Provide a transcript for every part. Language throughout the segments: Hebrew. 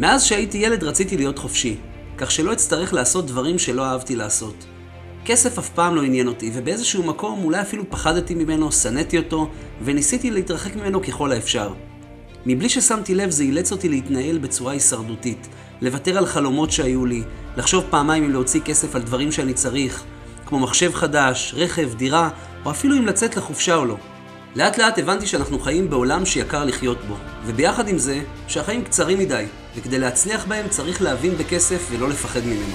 מאז שהייתי ילד רציתי להיות חופשי, כך שלא אצטרך לעשות דברים שלא אהבתי לעשות. כסף אף פעם לא עניין אותי, ובאיזשהו מקום אולי אפילו פחדתי ממנו, שנאתי אותו, וניסיתי להתרחק ממנו ככל האפשר. מבלי ששמתי לב זה אילץ אותי להתנהל בצורה הישרדותית, לוותר על חלומות שהיו לי, לחשוב פעמיים אם להוציא כסף על דברים שאני צריך, כמו מחשב חדש, רכב, דירה, או אפילו אם לצאת לחופשה או לא. לאט לאט הבנתי שאנחנו חיים בעולם שיקר לחיות בו, וביחד עם זה, שהחיים קצרים מדי, וכדי להצליח בהם צריך להבין בכסף ולא לפחד ממנו.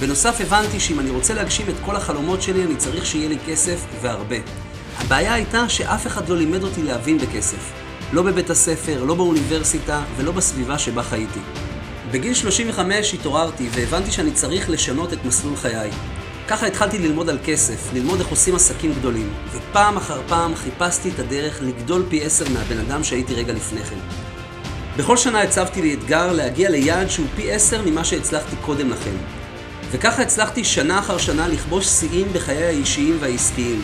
בנוסף הבנתי שאם אני רוצה להגשים את כל החלומות שלי, אני צריך שיהיה לי כסף והרבה. הבעיה הייתה שאף אחד לא לימד אותי להבין בכסף. לא בבית הספר, לא באוניברסיטה ולא בסביבה שבה חייתי. בגיל 35 התעוררתי והבנתי שאני צריך לשנות את מסלול חיי. ככה התחלתי ללמוד על כסף, ללמוד איך עושים עסקים גדולים, ופעם אחר פעם חיפשתי את הדרך לגדול פי עשר מהבן אדם שהייתי רגע לפני כן. בכל שנה הצבתי לי אתגר להגיע ליעד שהוא פי עשר ממה שהצלחתי קודם לכן. וככה הצלחתי שנה אחר שנה לכבוש שיאים בחיי האישיים והעסקיים.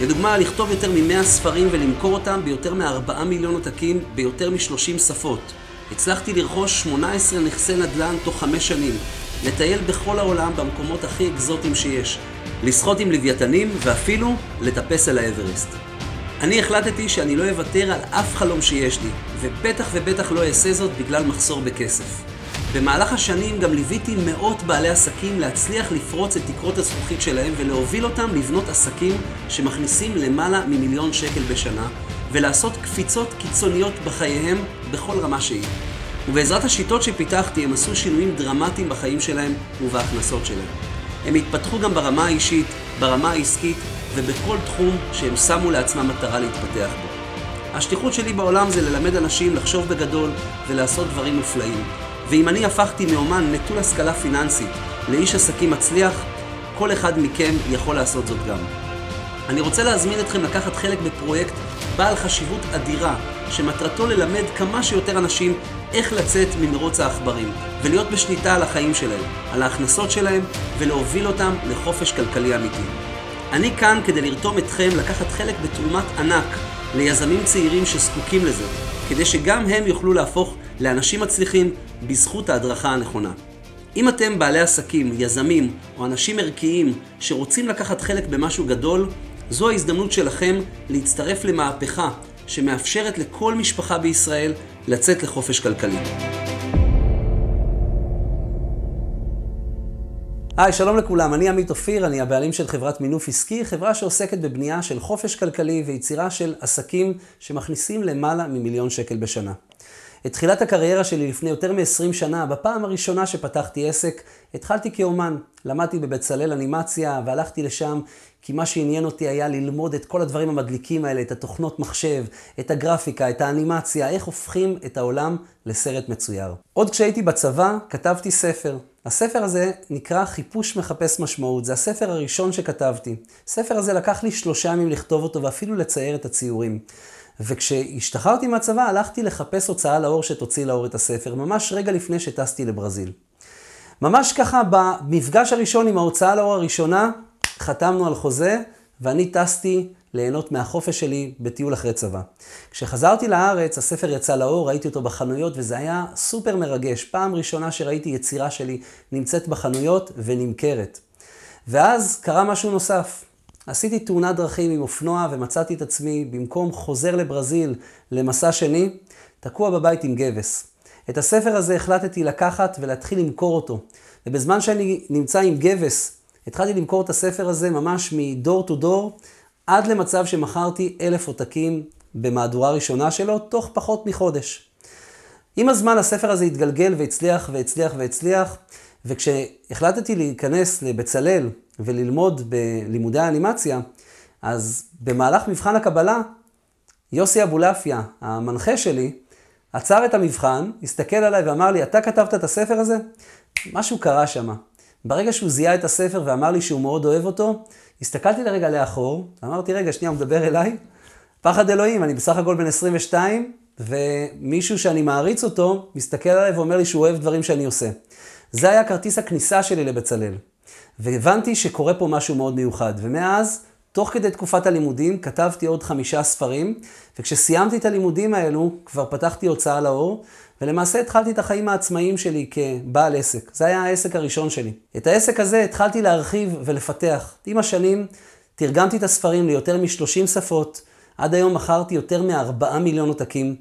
לדוגמה, לכתוב יותר מ-100 ספרים ולמכור אותם ביותר מ-4 מיליון עותקים ביותר מ-30 שפות. הצלחתי לרכוש 18 נכסי נדל"ן תוך 5 שנים, לטייל בכל העולם במקומות הכי אקזוטיים שיש, לשחות עם לוויתנים ואפילו לטפס אל האברסט. אני החלטתי שאני לא אוותר על אף חלום שיש לי, ובטח ובטח לא אעשה זאת בגלל מחסור בכסף. במהלך השנים גם ליוויתי מאות בעלי עסקים להצליח לפרוץ את תקרות הזכוכית שלהם ולהוביל אותם לבנות עסקים שמכניסים למעלה ממיליון שקל בשנה, ולעשות קפיצות קיצוניות בחייהם בכל רמה שהיא. ובעזרת השיטות שפיתחתי הם עשו שינויים דרמטיים בחיים שלהם ובהכנסות שלהם. הם התפתחו גם ברמה האישית, ברמה העסקית ובכל תחום שהם שמו לעצמם מטרה להתפתח בו. השליחות שלי בעולם זה ללמד אנשים לחשוב בגדול ולעשות דברים מופלאים. ואם אני הפכתי מאומן נטול השכלה פיננסית לאיש עסקים מצליח, כל אחד מכם יכול לעשות זאת גם. אני רוצה להזמין אתכם לקחת חלק בפרויקט בעל חשיבות אדירה, שמטרתו ללמד כמה שיותר אנשים איך לצאת ממרוץ העכברים, ולהיות בשליטה על החיים שלהם, על ההכנסות שלהם, ולהוביל אותם לחופש כלכלי אמיתי. אני כאן כדי לרתום אתכם לקחת חלק בתרומת ענק ליזמים צעירים שזקוקים לזה, כדי שגם הם יוכלו להפוך לאנשים מצליחים בזכות ההדרכה הנכונה. אם אתם בעלי עסקים, יזמים או אנשים ערכיים שרוצים לקחת חלק במשהו גדול, זו ההזדמנות שלכם להצטרף למהפכה שמאפשרת לכל משפחה בישראל לצאת לחופש כלכלי. היי, שלום לכולם, אני עמית אופיר, אני הבעלים של חברת מינוף עסקי, חברה שעוסקת בבנייה של חופש כלכלי ויצירה של עסקים שמכניסים למעלה ממיליון שקל בשנה. את תחילת הקריירה שלי לפני יותר מ-20 שנה, בפעם הראשונה שפתחתי עסק, התחלתי כאומן. למדתי בבצלאל אנימציה והלכתי לשם כי מה שעניין אותי היה ללמוד את כל הדברים המדליקים האלה, את התוכנות מחשב, את הגרפיקה, את האנימציה, איך הופכים את העולם לסרט מצויר. עוד כשהייתי בצבא, כתבתי ספר. הספר הזה נקרא חיפוש מחפש משמעות, זה הספר הראשון שכתבתי. הספר הזה לקח לי שלושה ימים לכתוב אותו ואפילו לצייר את הציורים. וכשהשתחררתי מהצבא הלכתי לחפש הוצאה לאור שתוציא לאור את הספר, ממש רגע לפני שטסתי לברזיל. ממש ככה במפגש הראשון עם ההוצאה לאור הראשונה, חתמנו על חוזה, ואני טסתי ליהנות מהחופש שלי בטיול אחרי צבא. כשחזרתי לארץ, הספר יצא לאור, ראיתי אותו בחנויות, וזה היה סופר מרגש. פעם ראשונה שראיתי יצירה שלי נמצאת בחנויות ונמכרת. ואז קרה משהו נוסף. עשיתי תאונת דרכים עם אופנוע ומצאתי את עצמי, במקום חוזר לברזיל למסע שני, תקוע בבית עם גבס. את הספר הזה החלטתי לקחת ולהתחיל למכור אותו. ובזמן שאני נמצא עם גבס, התחלתי למכור את הספר הזה ממש מדור טו דור, עד למצב שמכרתי אלף עותקים במהדורה ראשונה שלו, תוך פחות מחודש. עם הזמן הספר הזה התגלגל והצליח והצליח והצליח, וכשהחלטתי להיכנס לבצלאל וללמוד בלימודי האנימציה, אז במהלך מבחן הקבלה, יוסי אבולעפיה, המנחה שלי, עצר את המבחן, הסתכל עליי ואמר לי, אתה כתבת את הספר הזה? משהו קרה שם. ברגע שהוא זיהה את הספר ואמר לי שהוא מאוד אוהב אותו, הסתכלתי לרגע לאחור, אמרתי, רגע, שנייה, הוא מדבר אליי? פחד אלוהים, אני בסך הכל בן 22, ומישהו שאני מעריץ אותו, מסתכל עליי ואומר לי שהוא אוהב דברים שאני עושה. זה היה כרטיס הכניסה שלי לבצלאל. והבנתי שקורה פה משהו מאוד מיוחד, ומאז תוך כדי תקופת הלימודים כתבתי עוד חמישה ספרים, וכשסיימתי את הלימודים האלו, כבר פתחתי הוצאה לאור, ולמעשה התחלתי את החיים העצמאיים שלי כבעל עסק. זה היה העסק הראשון שלי. את העסק הזה התחלתי להרחיב ולפתח. עם השנים תרגמתי את הספרים ליותר מ-30 שפות, עד היום מכרתי יותר מ-4 מיליון עותקים,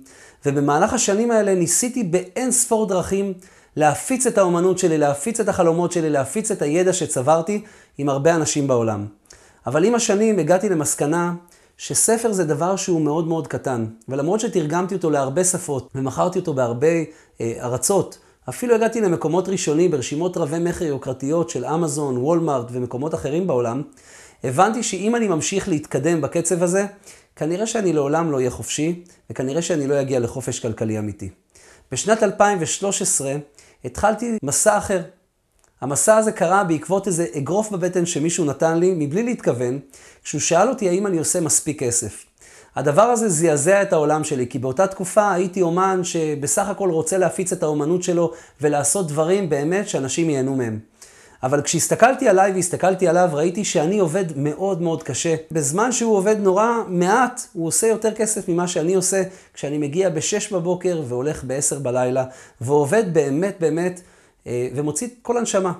ובמהלך השנים האלה ניסיתי באין ספור דרכים להפיץ את האומנות שלי, להפיץ את החלומות שלי, להפיץ את הידע שצברתי עם הרבה אנשים בעולם. אבל עם השנים הגעתי למסקנה שספר זה דבר שהוא מאוד מאוד קטן, ולמרות שתרגמתי אותו להרבה שפות ומכרתי אותו בהרבה אה, ארצות, אפילו הגעתי למקומות ראשונים ברשימות רבי מכר יוקרתיות של אמזון, וולמארט ומקומות אחרים בעולם, הבנתי שאם אני ממשיך להתקדם בקצב הזה, כנראה שאני לעולם לא אהיה חופשי, וכנראה שאני לא אגיע לחופש כלכלי אמיתי. בשנת 2013 התחלתי מסע אחר. המסע הזה קרה בעקבות איזה אגרוף בבטן שמישהו נתן לי, מבלי להתכוון, כשהוא שאל אותי האם אני עושה מספיק כסף. הדבר הזה זעזע את העולם שלי, כי באותה תקופה הייתי אומן שבסך הכל רוצה להפיץ את האומנות שלו ולעשות דברים באמת שאנשים ייהנו מהם. אבל כשהסתכלתי עליי והסתכלתי עליו, ראיתי שאני עובד מאוד מאוד קשה. בזמן שהוא עובד נורא מעט, הוא עושה יותר כסף ממה שאני עושה כשאני מגיע ב-6 בבוקר והולך ב-10 בלילה, ועובד באמת באמת, אה, ומוציא כל הנשמה.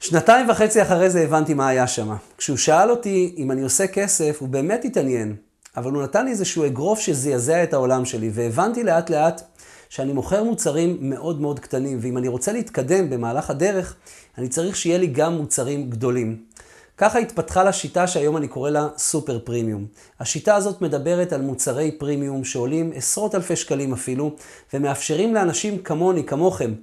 שנתיים וחצי אחרי זה הבנתי מה היה שם. כשהוא שאל אותי אם אני עושה כסף, הוא באמת התעניין, אבל הוא נתן לי איזשהו אגרוף שזעזע את העולם שלי, והבנתי לאט לאט שאני מוכר מוצרים מאוד מאוד קטנים, ואם אני רוצה להתקדם במהלך הדרך, אני צריך שיהיה לי גם מוצרים גדולים. ככה התפתחה לה שיטה שהיום אני קורא לה סופר פרימיום. השיטה הזאת מדברת על מוצרי פרימיום שעולים עשרות אלפי שקלים אפילו, ומאפשרים לאנשים כמוני, כמוכם,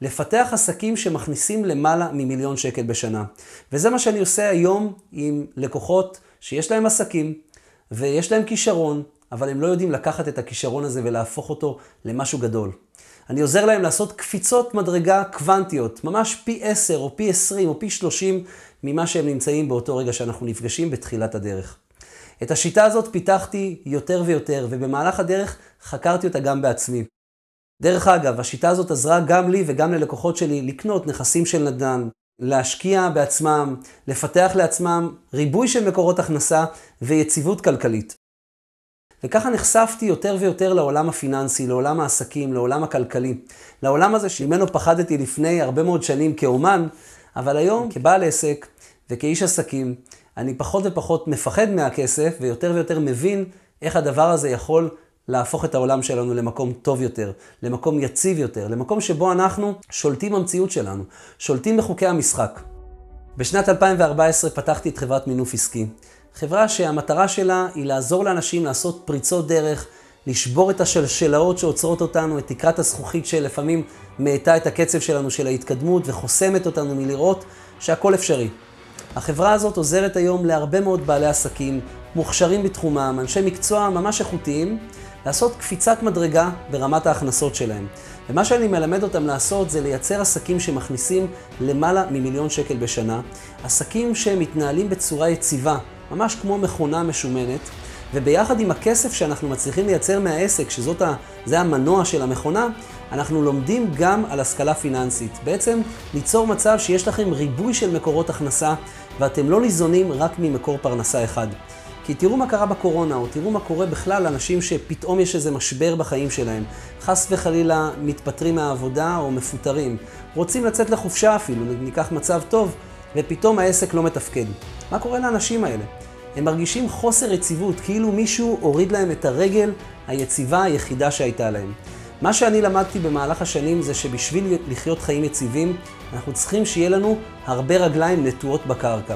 לפתח עסקים שמכניסים למעלה ממיליון שקל בשנה. וזה מה שאני עושה היום עם לקוחות שיש להם עסקים, ויש להם כישרון, אבל הם לא יודעים לקחת את הכישרון הזה ולהפוך אותו למשהו גדול. אני עוזר להם לעשות קפיצות מדרגה קוונטיות, ממש פי 10 או פי 20 או פי 30 ממה שהם נמצאים באותו רגע שאנחנו נפגשים בתחילת הדרך. את השיטה הזאת פיתחתי יותר ויותר, ובמהלך הדרך חקרתי אותה גם בעצמי. דרך אגב, השיטה הזאת עזרה גם לי וגם ללקוחות שלי לקנות נכסים של נדל"ן, להשקיע בעצמם, לפתח לעצמם ריבוי של מקורות הכנסה ויציבות כלכלית. וככה נחשפתי יותר ויותר לעולם הפיננסי, לעולם העסקים, לעולם הכלכלי. לעולם הזה שממנו פחדתי לפני הרבה מאוד שנים כאומן, אבל היום כבעל עסק וכאיש עסקים, אני פחות ופחות מפחד מהכסף ויותר ויותר מבין איך הדבר הזה יכול להפוך את העולם שלנו למקום טוב יותר, למקום יציב יותר, למקום שבו אנחנו שולטים במציאות שלנו, שולטים בחוקי המשחק. בשנת 2014 פתחתי את חברת מינוף עסקי. חברה שהמטרה שלה היא לעזור לאנשים לעשות פריצות דרך, לשבור את השלשלאות שעוצרות אותנו, את תקרת הזכוכית שלפעמים מאטה את הקצב שלנו של ההתקדמות וחוסמת אותנו מלראות שהכל אפשרי. החברה הזאת עוזרת היום להרבה מאוד בעלי עסקים, מוכשרים בתחומם, אנשי מקצוע ממש איכותיים, לעשות קפיצת מדרגה ברמת ההכנסות שלהם. ומה שאני מלמד אותם לעשות זה לייצר עסקים שמכניסים למעלה ממיליון שקל בשנה, עסקים שמתנהלים בצורה יציבה, ממש כמו מכונה משומנת, וביחד עם הכסף שאנחנו מצליחים לייצר מהעסק, שזה המנוע של המכונה, אנחנו לומדים גם על השכלה פיננסית. בעצם ליצור מצב שיש לכם ריבוי של מקורות הכנסה, ואתם לא ניזונים רק ממקור פרנסה אחד. כי תראו מה קרה בקורונה, או תראו מה קורה בכלל לאנשים שפתאום יש איזה משבר בחיים שלהם. חס וחלילה מתפטרים מהעבודה או מפוטרים. רוצים לצאת לחופשה אפילו, ניקח מצב טוב, ופתאום העסק לא מתפקד. מה קורה לאנשים האלה? הם מרגישים חוסר יציבות, כאילו מישהו הוריד להם את הרגל היציבה היחידה שהייתה להם. מה שאני למדתי במהלך השנים זה שבשביל לחיות חיים יציבים, אנחנו צריכים שיהיה לנו הרבה רגליים נטועות בקרקע.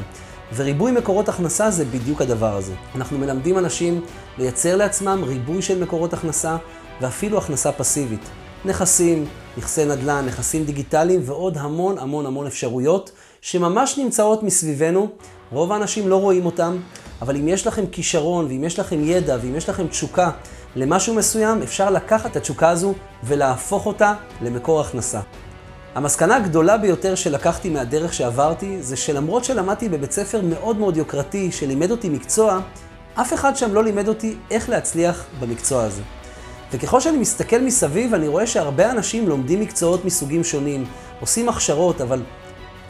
וריבוי מקורות הכנסה זה בדיוק הדבר הזה. אנחנו מלמדים אנשים לייצר לעצמם ריבוי של מקורות הכנסה ואפילו הכנסה פסיבית. נכסים, נכסי נדל"ן, נכסים דיגיטליים ועוד המון המון המון אפשרויות שממש נמצאות מסביבנו. רוב האנשים לא רואים אותם, אבל אם יש לכם כישרון ואם יש לכם ידע ואם יש לכם תשוקה למשהו מסוים, אפשר לקחת את התשוקה הזו ולהפוך אותה למקור הכנסה. המסקנה הגדולה ביותר שלקחתי מהדרך שעברתי, זה שלמרות שלמדתי בבית ספר מאוד מאוד יוקרתי, שלימד אותי מקצוע, אף אחד שם לא לימד אותי איך להצליח במקצוע הזה. וככל שאני מסתכל מסביב, אני רואה שהרבה אנשים לומדים מקצועות מסוגים שונים, עושים הכשרות, אבל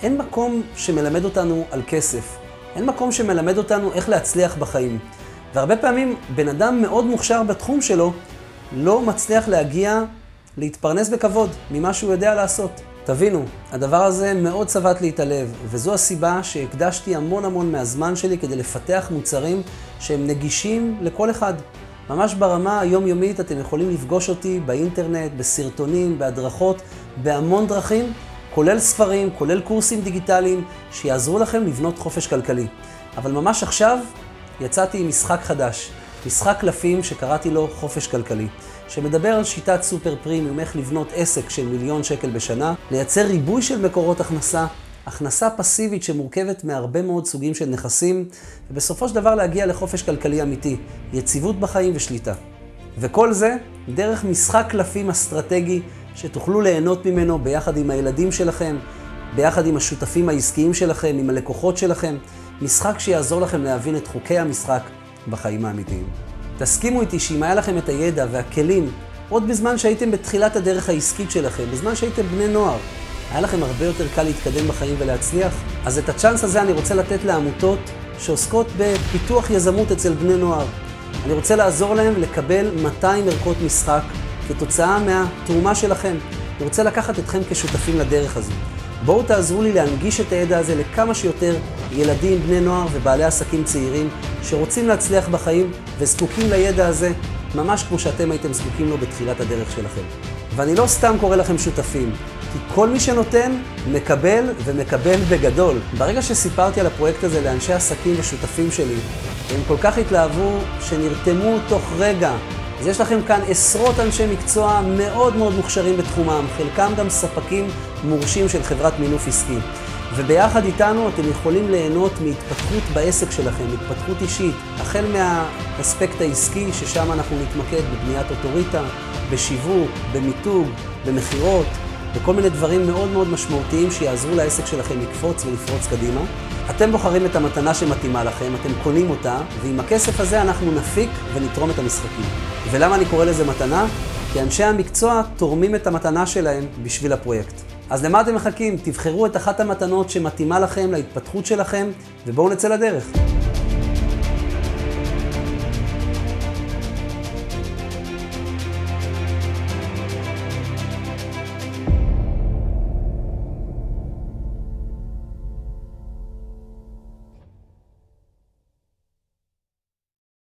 אין מקום שמלמד אותנו על כסף. אין מקום שמלמד אותנו איך להצליח בחיים. והרבה פעמים בן אדם מאוד מוכשר בתחום שלו, לא מצליח להגיע להתפרנס בכבוד ממה שהוא יודע לעשות. תבינו, הדבר הזה מאוד צבט לי את הלב, וזו הסיבה שהקדשתי המון המון מהזמן שלי כדי לפתח מוצרים שהם נגישים לכל אחד. ממש ברמה היומיומית אתם יכולים לפגוש אותי באינטרנט, בסרטונים, בהדרכות, בהמון דרכים, כולל ספרים, כולל קורסים דיגיטליים, שיעזרו לכם לבנות חופש כלכלי. אבל ממש עכשיו יצאתי עם משחק חדש, משחק קלפים שקראתי לו חופש כלכלי. שמדבר על שיטת סופר פרימיום, איך לבנות עסק של מיליון שקל בשנה, לייצר ריבוי של מקורות הכנסה, הכנסה פסיבית שמורכבת מהרבה מאוד סוגים של נכסים, ובסופו של דבר להגיע לחופש כלכלי אמיתי, יציבות בחיים ושליטה. וכל זה דרך משחק קלפים אסטרטגי שתוכלו ליהנות ממנו ביחד עם הילדים שלכם, ביחד עם השותפים העסקיים שלכם, עם הלקוחות שלכם, משחק שיעזור לכם להבין את חוקי המשחק בחיים האמיתיים. תסכימו איתי שאם היה לכם את הידע והכלים עוד בזמן שהייתם בתחילת הדרך העסקית שלכם, בזמן שהייתם בני נוער, היה לכם הרבה יותר קל להתקדם בחיים ולהצליח? אז את הצ'אנס הזה אני רוצה לתת לעמותות שעוסקות בפיתוח יזמות אצל בני נוער. אני רוצה לעזור להם לקבל 200 ערכות משחק כתוצאה מהתרומה שלכם. אני רוצה לקחת אתכם כשותפים לדרך הזו. בואו תעזרו לי להנגיש את הידע הזה לכמה שיותר ילדים, בני נוער ובעלי עסקים צעירים שרוצים להצליח בחיים וזקוקים לידע הזה ממש כמו שאתם הייתם זקוקים לו בתחילת הדרך שלכם. ואני לא סתם קורא לכם שותפים, כי כל מי שנותן, מקבל ומקבל בגדול. ברגע שסיפרתי על הפרויקט הזה לאנשי עסקים ושותפים שלי, הם כל כך התלהבו שנרתמו תוך רגע אז יש לכם כאן עשרות אנשי מקצוע מאוד מאוד מוכשרים בתחומם, חלקם גם ספקים מורשים של חברת מינוף עסקי. וביחד איתנו אתם יכולים ליהנות מהתפתחות בעסק שלכם, התפתחות אישית, החל מהאספקט העסקי, ששם אנחנו נתמקד בבניית אוטוריטה, בשיווק, במיתוג, במכירות, וכל מיני דברים מאוד מאוד משמעותיים שיעזרו לעסק שלכם לקפוץ ולפרוץ קדימה. אתם בוחרים את המתנה שמתאימה לכם, אתם קונים אותה, ועם הכסף הזה אנחנו נפיק ונתרום את המשחקים. ולמה אני קורא לזה מתנה? כי אנשי המקצוע תורמים את המתנה שלהם בשביל הפרויקט. אז למה אתם מחכים? תבחרו את אחת המתנות שמתאימה לכם, להתפתחות שלכם, ובואו נצא לדרך.